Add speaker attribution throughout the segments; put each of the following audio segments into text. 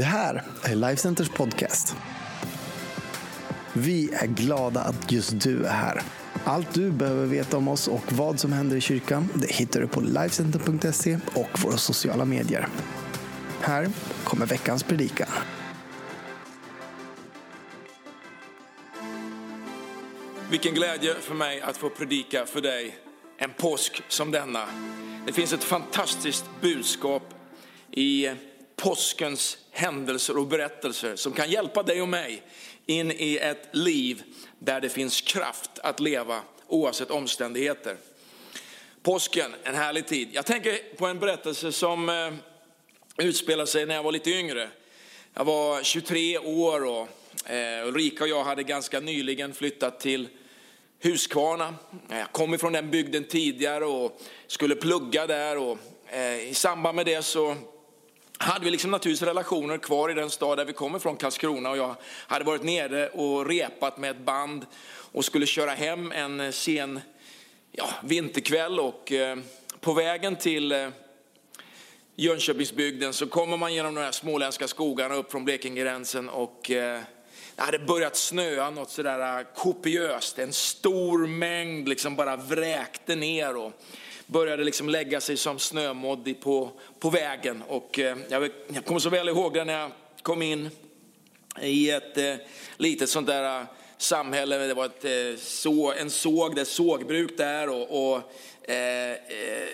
Speaker 1: Det här är Lifecenters podcast. Vi är glada att just du är här. Allt du behöver veta om oss och vad som händer i kyrkan det hittar du på Lifecenter.se och våra sociala medier. Här kommer veckans predikan.
Speaker 2: Vilken glädje för mig att få predika för dig en påsk som denna. Det finns ett fantastiskt budskap i påskens händelser och berättelser som kan hjälpa dig och mig in i ett liv där det finns kraft att leva oavsett omständigheter. Påsken, en härlig tid. Jag tänker på en berättelse som eh, utspelade sig när jag var lite yngre. Jag var 23 år och eh, Ulrika och jag hade ganska nyligen flyttat till Huskvarna. Jag kom ifrån den bygden tidigare och skulle plugga där och eh, i samband med det så hade vi liksom naturligtvis relationer kvar i den stad där vi kommer från, Karlskrona. Och jag hade varit nere och repat med ett band och skulle köra hem en eh, sen ja, vinterkväll. Och eh, på vägen till eh, Jönköpingsbygden så kommer man genom de här småländska skogarna upp från Blekingegränsen och eh, det hade börjat snöa något sådär eh, kopiöst. En stor mängd liksom bara vräkte ner. Och, började liksom lägga sig som snömodd på, på vägen. Och eh, jag, jag kommer så väl ihåg det när jag kom in i ett eh, litet sånt där eh, samhälle. Det var ett, eh, så, en såg, det sågbruk där och, och eh, eh,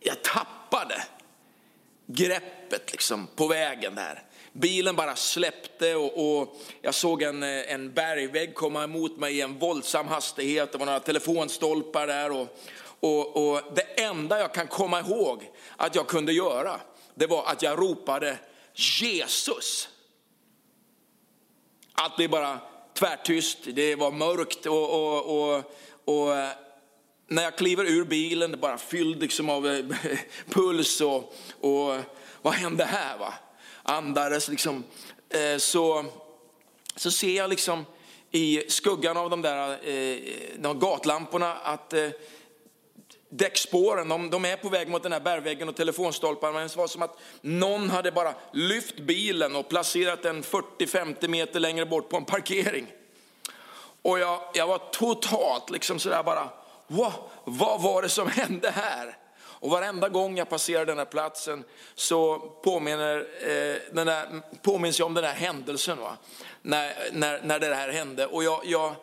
Speaker 2: jag tappade greppet liksom på vägen där. Bilen bara släppte och, och, jag såg en, eh, en bergvägg komma emot mig i en våldsam hastighet. Det var några telefonstolpar där och, och, och, det enda jag kan komma ihåg att jag kunde göra, det var att jag ropade Jesus. Allt blev bara tvärtyst, det var mörkt och, och, och och när jag kliver ur bilen, det bara fylld liksom av eh, puls och, och vad hände här? Va? Andades liksom. Eh, så, så ser jag liksom i skuggan av de där eh, de gatlamporna att däckspåren, de, de, är på väg mot den här bergväggen och telefonstolparna. Men det var som att någon hade bara lyft bilen och placerat den 40-50 meter längre bort på en parkering. Och jag, jag var totalt liksom sådär bara, wow, vad var det som hände här? Och varenda gång jag passerar den här platsen så påminner, eh, den där, påminns jag om den här händelsen. Va? När, när, när det här hände. Och jag, jag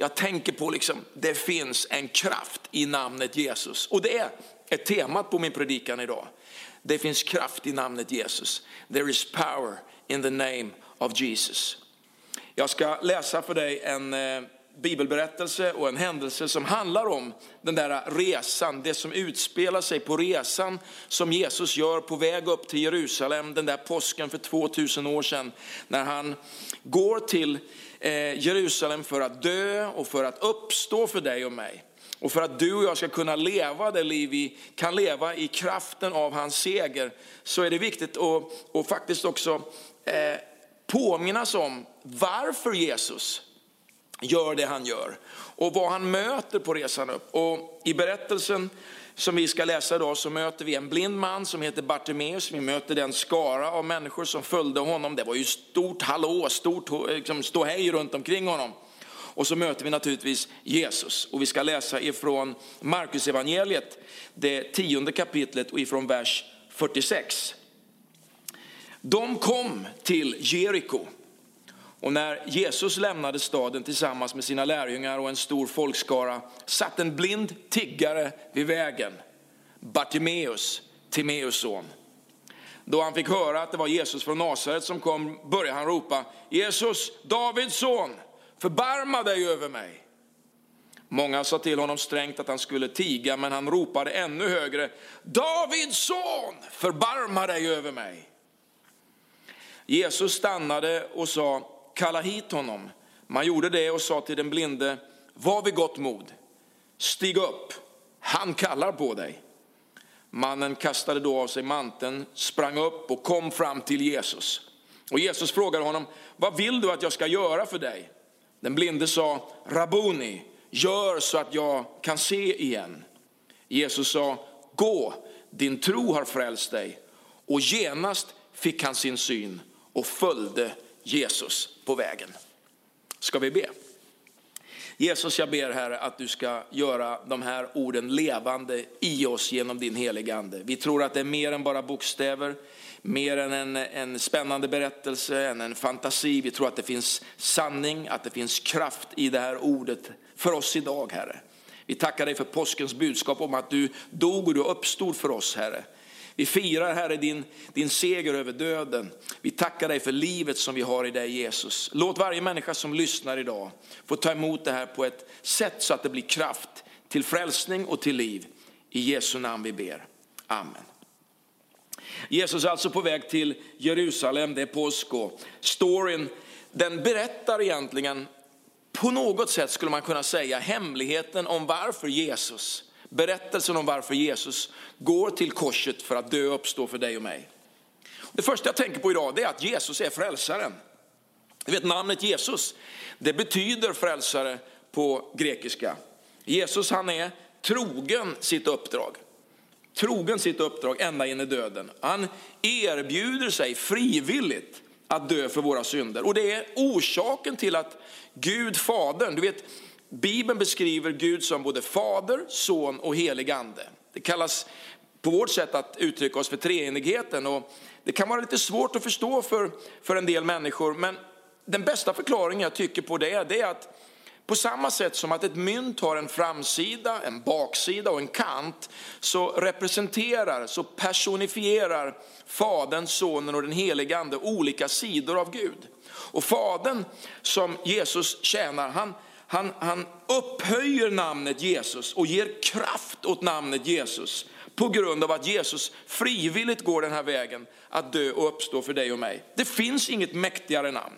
Speaker 2: jag tänker på liksom, det finns en kraft i namnet Jesus. Och det är temat på min predikan idag. Det finns kraft i namnet Jesus. There is power in the name of Jesus. Jag ska läsa för dig en eh, bibelberättelse och en händelse som handlar om den där resan, det som utspelar sig på resan som Jesus gör på väg upp till Jerusalem den där påsken för 2000 år sedan. När han går till Eh, Jerusalem för att dö och för att uppstå för dig och mig. Och för att du och jag ska kunna leva det liv vi kan leva i kraften av hans seger så är det viktigt att och faktiskt också eh, påminnas om varför Jesus gör det han gör och vad han möter på resan upp. Och i berättelsen som vi ska läsa idag så möter vi en blind man som heter Bartimeus. Vi möter den skara av människor som följde honom. Det var ju stort hallå, stort liksom, ståhej runt omkring honom. Och så möter vi naturligtvis Jesus. Och vi ska läsa ifrån Markus evangeliet, det tionde kapitlet och ifrån vers 46. De kom till Jeriko. Och när Jesus lämnade staden tillsammans med sina lärjungar och en stor folkskara satt en blind tiggare vid vägen, Bartimeus, Timeus son. Då han fick höra att det var Jesus från Nasaret som kom började han ropa, Jesus, Davids son, förbarma dig över mig. Många sa till honom strängt att han skulle tiga, men han ropade ännu högre, Davids son, förbarma dig över mig. Jesus stannade och sa, kalla hit honom. Man gjorde det och sa till den blinde, var vid gott mod, stig upp, han kallar på dig. Mannen kastade då av sig manteln, sprang upp och kom fram till Jesus. Och Jesus frågade honom, vad vill du att jag ska göra för dig? Den blinde sa, Rabuni, gör så att jag kan se igen. Jesus sa, gå, din tro har frälst dig. Och genast fick han sin syn och följde Jesus på vägen. Ska vi be? Jesus, jag ber Herre att du ska göra de här orden levande i oss genom din heliga Ande. Vi tror att det är mer än bara bokstäver, mer än en, en spännande berättelse, än en fantasi. Vi tror att det finns sanning, att det finns kraft i det här ordet för oss idag Herre. Vi tackar dig för påskens budskap om att du dog och du uppstod för oss Herre. Vi firar Herre din, din seger över döden. Vi tackar dig för livet som vi har i dig Jesus. Låt varje människa som lyssnar idag få ta emot det här på ett sätt så att det blir kraft till frälsning och till liv. I Jesu namn vi ber. Amen. Jesus är alltså på väg till Jerusalem, det är påsk och storyn den berättar egentligen på något sätt skulle man kunna säga hemligheten om varför Jesus berättelsen om varför Jesus går till korset för att dö och uppstå för dig och mig. Det första jag tänker på idag är att Jesus är frälsaren. Du vet namnet Jesus, det betyder frälsare på grekiska. Jesus han är trogen sitt uppdrag. Trogen sitt uppdrag ända in i döden. Han erbjuder sig frivilligt att dö för våra synder. Och det är orsaken till att Gud, Fadern, du vet Bibeln beskriver Gud som både fader, son och helig ande. Det kallas på vårt sätt att uttrycka oss för treenigheten. Och det kan vara lite svårt att förstå för, för en del människor, men den bästa förklaringen jag tycker på det, det är att på samma sätt som att ett mynt har en framsida, en baksida och en kant, så representerar, så personifierar Fadern, Sonen och den helige Ande olika sidor av Gud. Och Fadern som Jesus tjänar, han, han, han upphöjer namnet Jesus och ger kraft åt namnet Jesus på grund av att Jesus frivilligt går den här vägen att dö och uppstå för dig och mig. Det finns inget mäktigare namn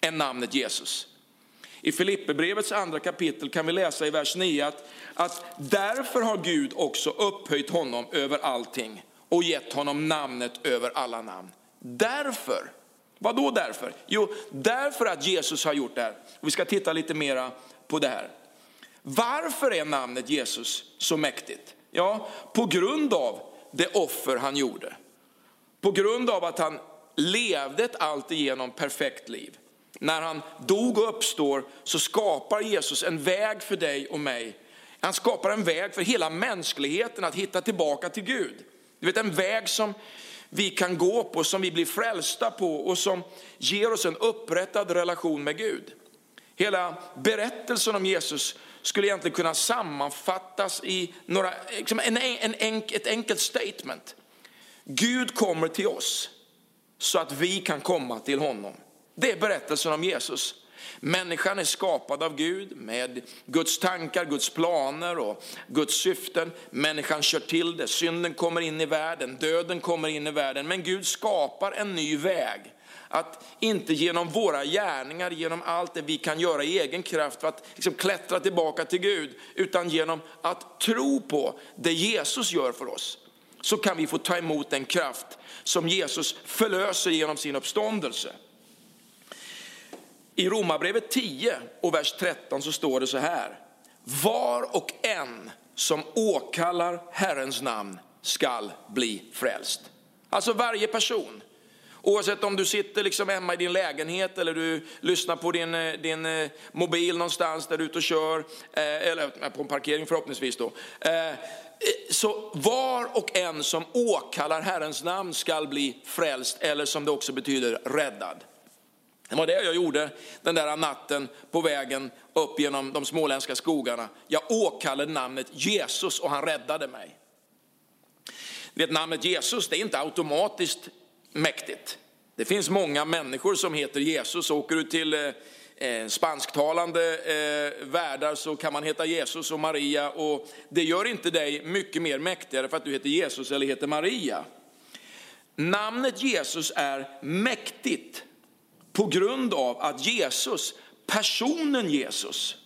Speaker 2: än namnet Jesus. I Filipperbrevets andra kapitel kan vi läsa i vers 9 att, att därför har Gud också upphöjt honom över allting och gett honom namnet över alla namn. Därför vad då därför? Jo, därför att Jesus har gjort det här. Vi ska titta lite mera på det här. Varför är namnet Jesus så mäktigt? Ja, på grund av det offer han gjorde. På grund av att han levde ett alltigenom perfekt liv. När han dog och uppstår så skapar Jesus en väg för dig och mig. Han skapar en väg för hela mänskligheten att hitta tillbaka till Gud. Du vet en väg som vi kan gå på, som vi blir frälsta på och som ger oss en upprättad relation med Gud. Hela berättelsen om Jesus skulle egentligen kunna sammanfattas i några, liksom en, en, en, ett enkelt statement. Gud kommer till oss så att vi kan komma till honom. Det är berättelsen om Jesus. Människan är skapad av Gud med Guds tankar, Guds planer och Guds syften. Människan kör till det, synden kommer in i världen, döden kommer in i världen. Men Gud skapar en ny väg. Att inte genom våra gärningar, genom allt det vi kan göra i egen kraft för att liksom klättra tillbaka till Gud, utan genom att tro på det Jesus gör för oss. Så kan vi få ta emot den kraft som Jesus förlöser genom sin uppståndelse. I Romarbrevet 10 och vers 13 så står det så här. Var och en som åkallar Herrens namn skall bli frälst. Alltså varje person. Oavsett om du sitter liksom hemma i din lägenhet eller du lyssnar på din, eh, din eh, mobil någonstans där du är ute och kör, eh, eller på en parkering förhoppningsvis då. Så var och en som åkallar Herrens namn skall bli frälst, eller som det också betyder räddad. Det var det jag gjorde den där natten på vägen upp genom de småländska skogarna. Jag åkallade namnet Jesus och han räddade mig. Vet, namnet Jesus det är inte automatiskt mäktigt. Det finns många människor som heter Jesus. Åker du till eh, eh, spansktalande eh, världar så kan man heta Jesus och Maria och det gör inte dig mycket mer mäktigare för att du heter Jesus eller heter Maria. Namnet Jesus är mäktigt på grund av att Jesus, personen Jesus,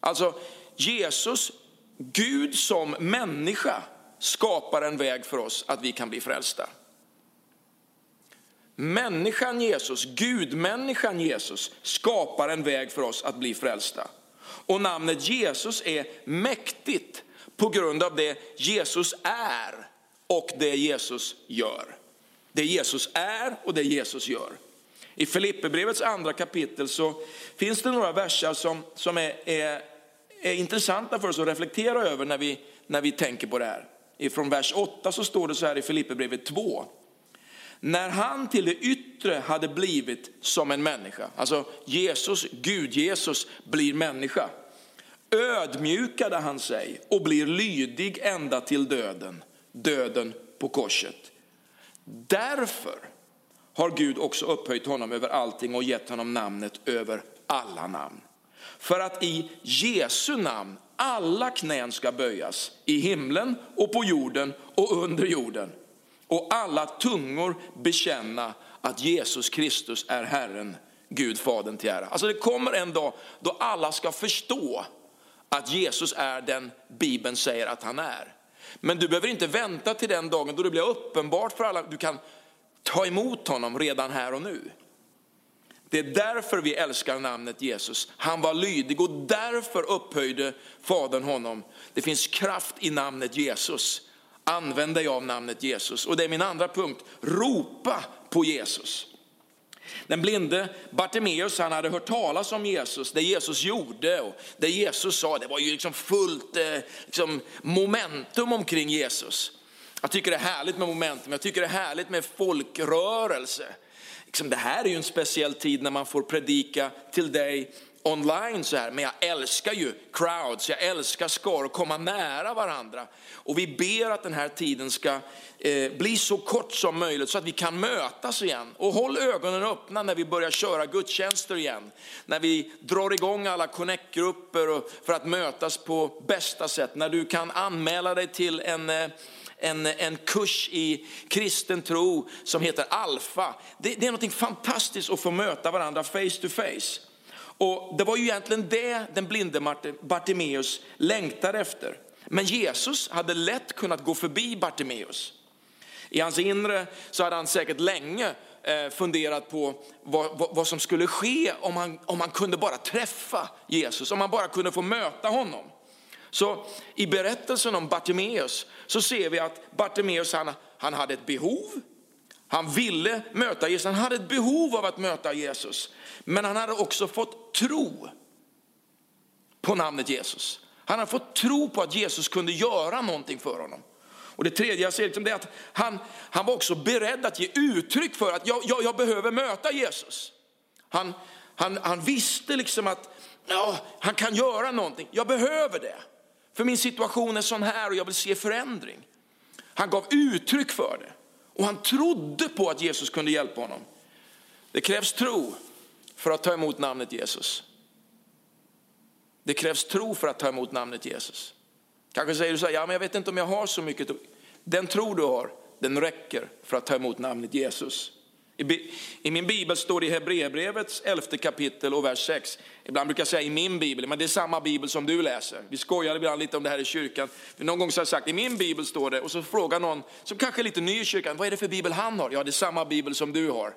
Speaker 2: alltså Jesus, Gud som människa skapar en väg för oss att vi kan bli frälsta. Människan Jesus, Gudmänniskan Jesus skapar en väg för oss att bli frälsta. Och namnet Jesus är mäktigt på grund av det Jesus är och det Jesus gör. Det Jesus är och det Jesus gör. I Filipperbrevets andra kapitel så finns det några verser som, som är, är, är intressanta för oss att reflektera över när vi, när vi tänker på det här. Från vers 8 så står det så här i Filipperbrevet 2. När han till det yttre hade blivit som en människa, alltså Jesus, Gud Jesus blir människa, ödmjukade han sig och blir lydig ända till döden, döden på korset. Därför har Gud också upphöjt honom över allting och gett honom namnet över alla namn. För att i Jesu namn alla knän ska böjas i himlen och på jorden och under jorden. Och alla tungor bekänna att Jesus Kristus är Herren, Gud Fadern till ära. Alltså det kommer en dag då alla ska förstå att Jesus är den Bibeln säger att han är. Men du behöver inte vänta till den dagen då det blir uppenbart för alla. Du kan ta emot honom redan här och nu. Det är därför vi älskar namnet Jesus. Han var lydig och därför upphöjde Fadern honom. Det finns kraft i namnet Jesus. Använd dig av namnet Jesus. Och det är min andra punkt, ropa på Jesus. Den blinde Bartimeus han hade hört talas om Jesus, det Jesus gjorde och det Jesus sa. Det var ju liksom fullt eh, liksom momentum omkring Jesus. Jag tycker det är härligt med momentum, jag tycker det är härligt med folkrörelse. Liksom det här är ju en speciell tid när man får predika till dig online så här, men jag älskar ju crowds, jag älskar skar och komma nära varandra. Och vi ber att den här tiden ska eh, bli så kort som möjligt så att vi kan mötas igen. Och håll ögonen öppna när vi börjar köra gudstjänster igen. När vi drar igång alla connect-grupper för att mötas på bästa sätt. När du kan anmäla dig till en eh, en, en kurs i kristen tro som heter Alfa. Det, det är något fantastiskt att få möta varandra face to face. Och det var ju egentligen det den blinde Bartimeus längtade efter. Men Jesus hade lätt kunnat gå förbi Bartimeus. I hans inre så hade han säkert länge eh, funderat på vad, vad, vad, som skulle ske om han, om han kunde bara träffa Jesus, om han bara kunde få möta honom. Så i berättelsen om Bartimeus så ser vi att Bartimeus han, han hade ett behov, han ville möta Jesus, han hade ett behov av att möta Jesus. Men han hade också fått tro på namnet Jesus. Han hade fått tro på att Jesus kunde göra någonting för honom. Och det tredje jag ser liksom är att han, han var också beredd att ge uttryck för att jag, jag, jag behöver möta Jesus. Han, han, han visste liksom att ja, han kan göra någonting, jag behöver det. För min situation är sån här och jag vill se förändring. Han gav uttryck för det och han trodde på att Jesus kunde hjälpa honom. Det krävs tro för att ta emot namnet Jesus. Det krävs tro för att ta emot namnet Jesus. Kanske säger du så här, ja men jag vet inte om jag har så mycket. Den tro du har, den räcker för att ta emot namnet Jesus. I min bibel står det i Hebreerbrevets elfte kapitel och vers 6. Ibland brukar jag säga i min bibel, men det är samma bibel som du läser. Vi skojar ibland lite om det här i kyrkan. Någon gång så har jag sagt i min bibel står det och så frågar någon som kanske är lite ny i kyrkan, vad är det för bibel han har? Ja, det är samma bibel som du har.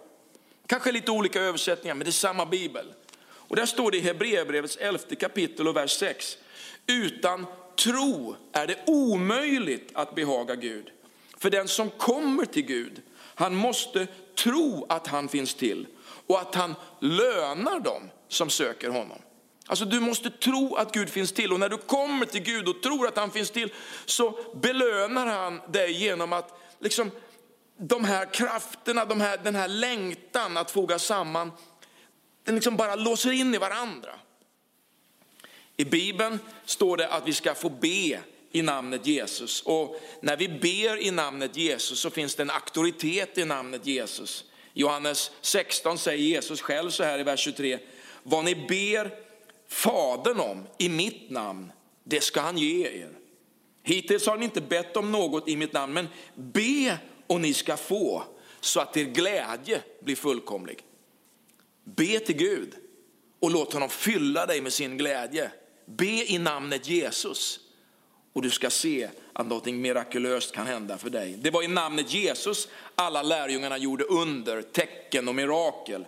Speaker 2: Kanske lite olika översättningar, men det är samma bibel. Och där står det i Hebreerbrevets elfte kapitel och vers 6. Utan tro är det omöjligt att behaga Gud. För den som kommer till Gud, han måste tro att han finns till och att han lönar dem som söker honom. Alltså du måste tro att Gud finns till och när du kommer till Gud och tror att han finns till så belönar han dig genom att liksom, de här krafterna, de här, den här längtan att foga samman, den liksom bara låser in i varandra. I Bibeln står det att vi ska få be i namnet Jesus. Och när vi ber i namnet Jesus så finns det en auktoritet i namnet Jesus. Johannes 16 säger Jesus själv så här i vers 23. Vad ni ber Fadern om i mitt namn, det ska han ge er. Hittills har ni inte bett om något i mitt namn, men be och ni ska få så att er glädje blir fullkomlig. Be till Gud och låt honom fylla dig med sin glädje. Be i namnet Jesus och du ska se att något mirakulöst kan hända för dig. Det var i namnet Jesus alla lärjungarna gjorde under, tecken och mirakel.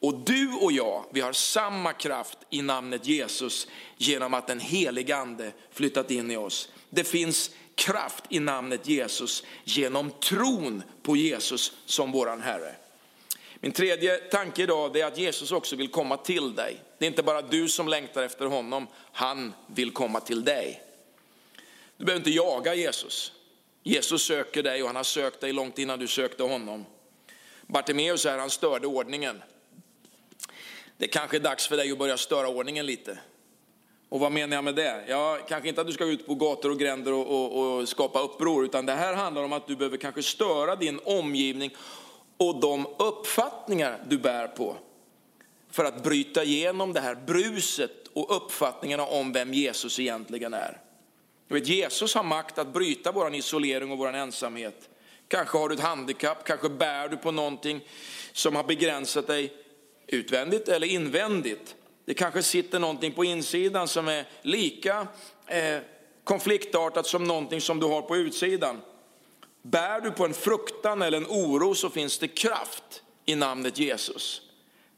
Speaker 2: Och du och jag, vi har samma kraft i namnet Jesus genom att den helige ande flyttat in i oss. Det finns kraft i namnet Jesus genom tron på Jesus som våran Herre. Min tredje tanke idag är att Jesus också vill komma till dig. Det är inte bara du som längtar efter honom, han vill komma till dig. Du behöver inte jaga Jesus. Jesus söker dig och han har sökt dig långt innan du sökte honom. Bartimeus här, han störde ordningen. Det kanske är dags för dig att börja störa ordningen lite. Och vad menar jag med det? Ja, kanske inte att du ska ut på gator och gränder och, och, och, skapa uppror, utan det här handlar om att du behöver kanske störa din omgivning och de uppfattningar du bär på. För att bryta igenom det här bruset och uppfattningarna om vem Jesus egentligen är. Du vet, Jesus har makt att bryta vår isolering och vår ensamhet. Kanske har du ett handikapp, kanske bär du på någonting som har begränsat dig utvändigt eller invändigt. Det kanske sitter någonting på insidan som är lika eh, konfliktartat som någonting som du har på utsidan. Bär du på en fruktan eller en oro så finns det kraft i namnet Jesus.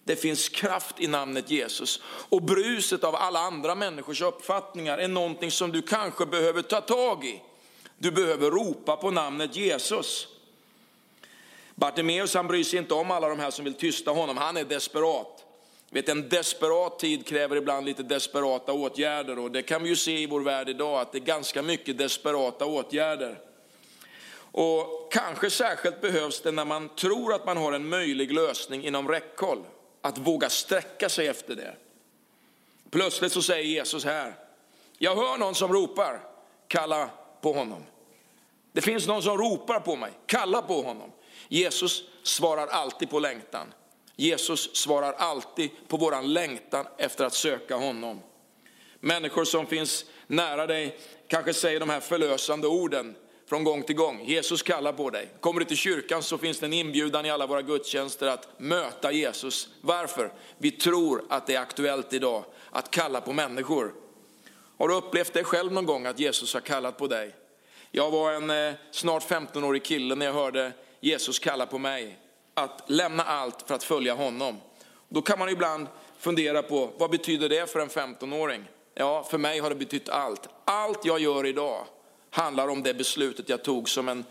Speaker 2: Det finns kraft i namnet Jesus. Och bruset av alla andra människors uppfattningar är någonting som du kanske behöver ta tag i. Du behöver ropa på namnet Jesus. Bartimeus han bryr sig inte om alla de här som vill tysta honom, han är desperat. Vet, en desperat tid kräver ibland lite desperata åtgärder och det kan vi ju se i vår värld idag att det är ganska mycket desperata åtgärder. Och kanske särskilt behövs det när man tror att man har en möjlig lösning inom räckhåll, att våga sträcka sig efter det. Plötsligt så säger Jesus här, jag hör någon som ropar, kalla på honom. Det finns någon som ropar på mig, kalla på honom. Jesus svarar alltid på längtan. Jesus svarar alltid på våran längtan efter att söka honom. Människor som finns nära dig kanske säger de här förlösande orden från gång till gång. Jesus kallar på dig. Kommer du till kyrkan så finns det en inbjudan i alla våra gudstjänster att möta Jesus. Varför? Vi tror att det är aktuellt idag att kalla på människor. Har du upplevt det själv någon gång att Jesus har kallat på dig? Jag var en eh, snart 15-årig kille när jag hörde Jesus kalla på mig att lämna allt för att följa honom. Då kan man ibland fundera på vad betyder det för en 15-åring? Ja, för mig har det betytt allt. Allt jag gör idag handlar om det beslutet jag tog som en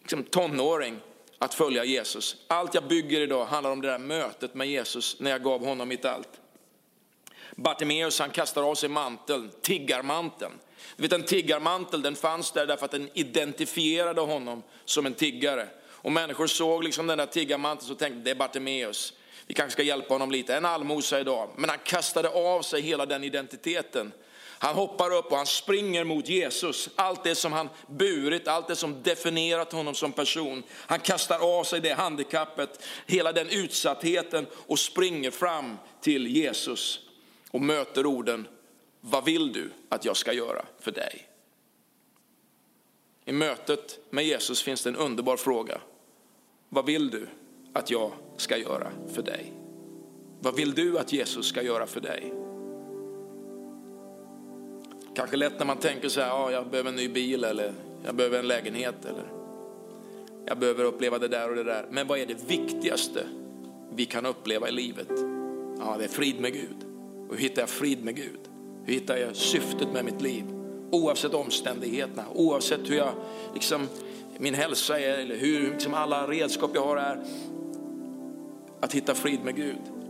Speaker 2: liksom, tonåring att följa Jesus. Allt jag bygger idag handlar om det där mötet med Jesus när jag gav honom mitt allt. Bartimeus han kastar av sig manteln, tiggarmanteln. Du vet en tiggarmantel den fanns där därför att den identifierade honom som en tiggare. Och människor såg liksom den där tiggarmanteln och tänkte det är Bartimeus. Vi kanske ska hjälpa honom lite, en allmosa idag. Men han kastade av sig hela den identiteten. Han hoppar upp och han springer mot Jesus. Allt det som han burit, allt det som definierat honom som person. Han kastar av sig det handikappet, hela den utsattheten och springer fram till Jesus och möter orden, vad vill du att jag ska göra för dig? I mötet med Jesus finns det en underbar fråga. Vad vill du att jag ska göra för dig? Vad vill du att Jesus ska göra för dig? Kanske lätt när man tänker så här, ja, jag behöver en ny bil eller jag behöver en lägenhet eller jag behöver uppleva det där och det där. Men vad är det viktigaste vi kan uppleva i livet? Ja, det är frid med Gud. Och hur hittar jag frid med Gud? Hur hittar jag syftet med mitt liv? Oavsett omständigheterna, oavsett hur jag, liksom, min hälsa är eller hur liksom alla redskap jag har är. Att hitta frid med Gud.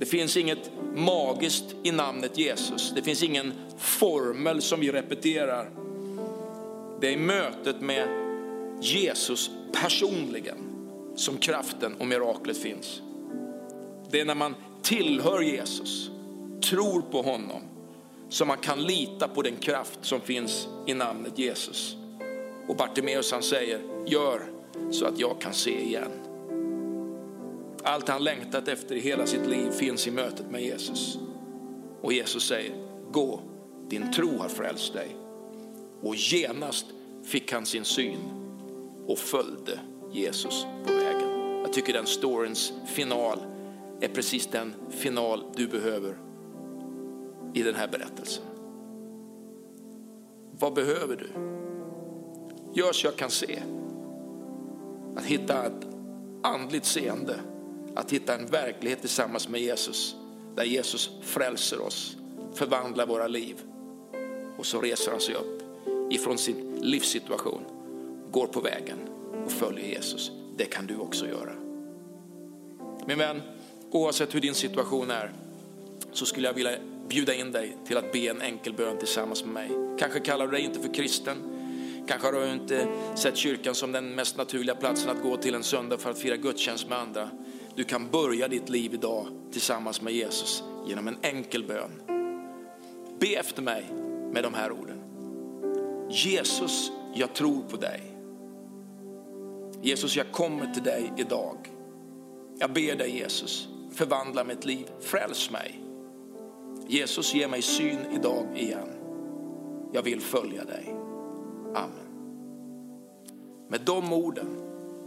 Speaker 2: Det finns inget magiskt i namnet Jesus. Det finns ingen formel som vi repeterar. Det är i mötet med Jesus personligen som kraften och miraklet finns. Det är när man tillhör Jesus, tror på honom, som man kan lita på den kraft som finns i namnet Jesus. Och Bartimeus han säger, gör så att jag kan se igen. Allt han längtat efter i hela sitt liv finns i mötet med Jesus. Och Jesus säger, gå, din tro har frälst dig. Och genast fick han sin syn och följde Jesus på vägen. Jag tycker den storyns final är precis den final du behöver i den här berättelsen. Vad behöver du? Gör så jag kan se. Att hitta ett andligt seende att hitta en verklighet tillsammans med Jesus. Där Jesus frälser oss, förvandlar våra liv. Och så reser han sig upp ifrån sin livssituation går på vägen och följer Jesus. Det kan du också göra. Min vän, oavsett hur din situation är så skulle jag vilja bjuda in dig till att be en enkel bön tillsammans med mig. Kanske kallar du dig inte för kristen. Kanske har du inte sett kyrkan som den mest naturliga platsen att gå till en söndag för att fira gudstjänst med andra. Du kan börja ditt liv idag tillsammans med Jesus genom en enkel bön. Be efter mig med de här orden. Jesus, jag tror på dig. Jesus, jag kommer till dig idag. Jag ber dig Jesus, förvandla mitt liv, fräls mig. Jesus, ge mig syn idag igen. Jag vill följa dig. Amen. Med de orden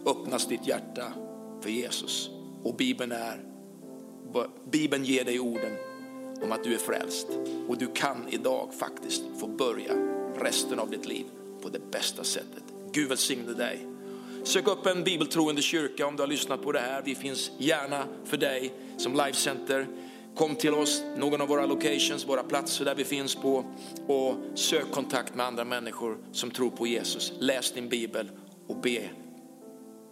Speaker 2: öppnas ditt hjärta för Jesus. Och Bibeln, är, Bibeln ger dig orden om att du är frälst. Och du kan idag faktiskt få börja resten av ditt liv på det bästa sättet. Gud välsigne dig. Sök upp en bibeltroende kyrka om du har lyssnat på det här. Vi finns gärna för dig som livecenter. Kom till oss, någon av våra locations, våra platser där vi finns på och sök kontakt med andra människor som tror på Jesus. Läs din bibel och be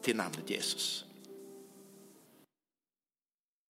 Speaker 2: till namnet Jesus.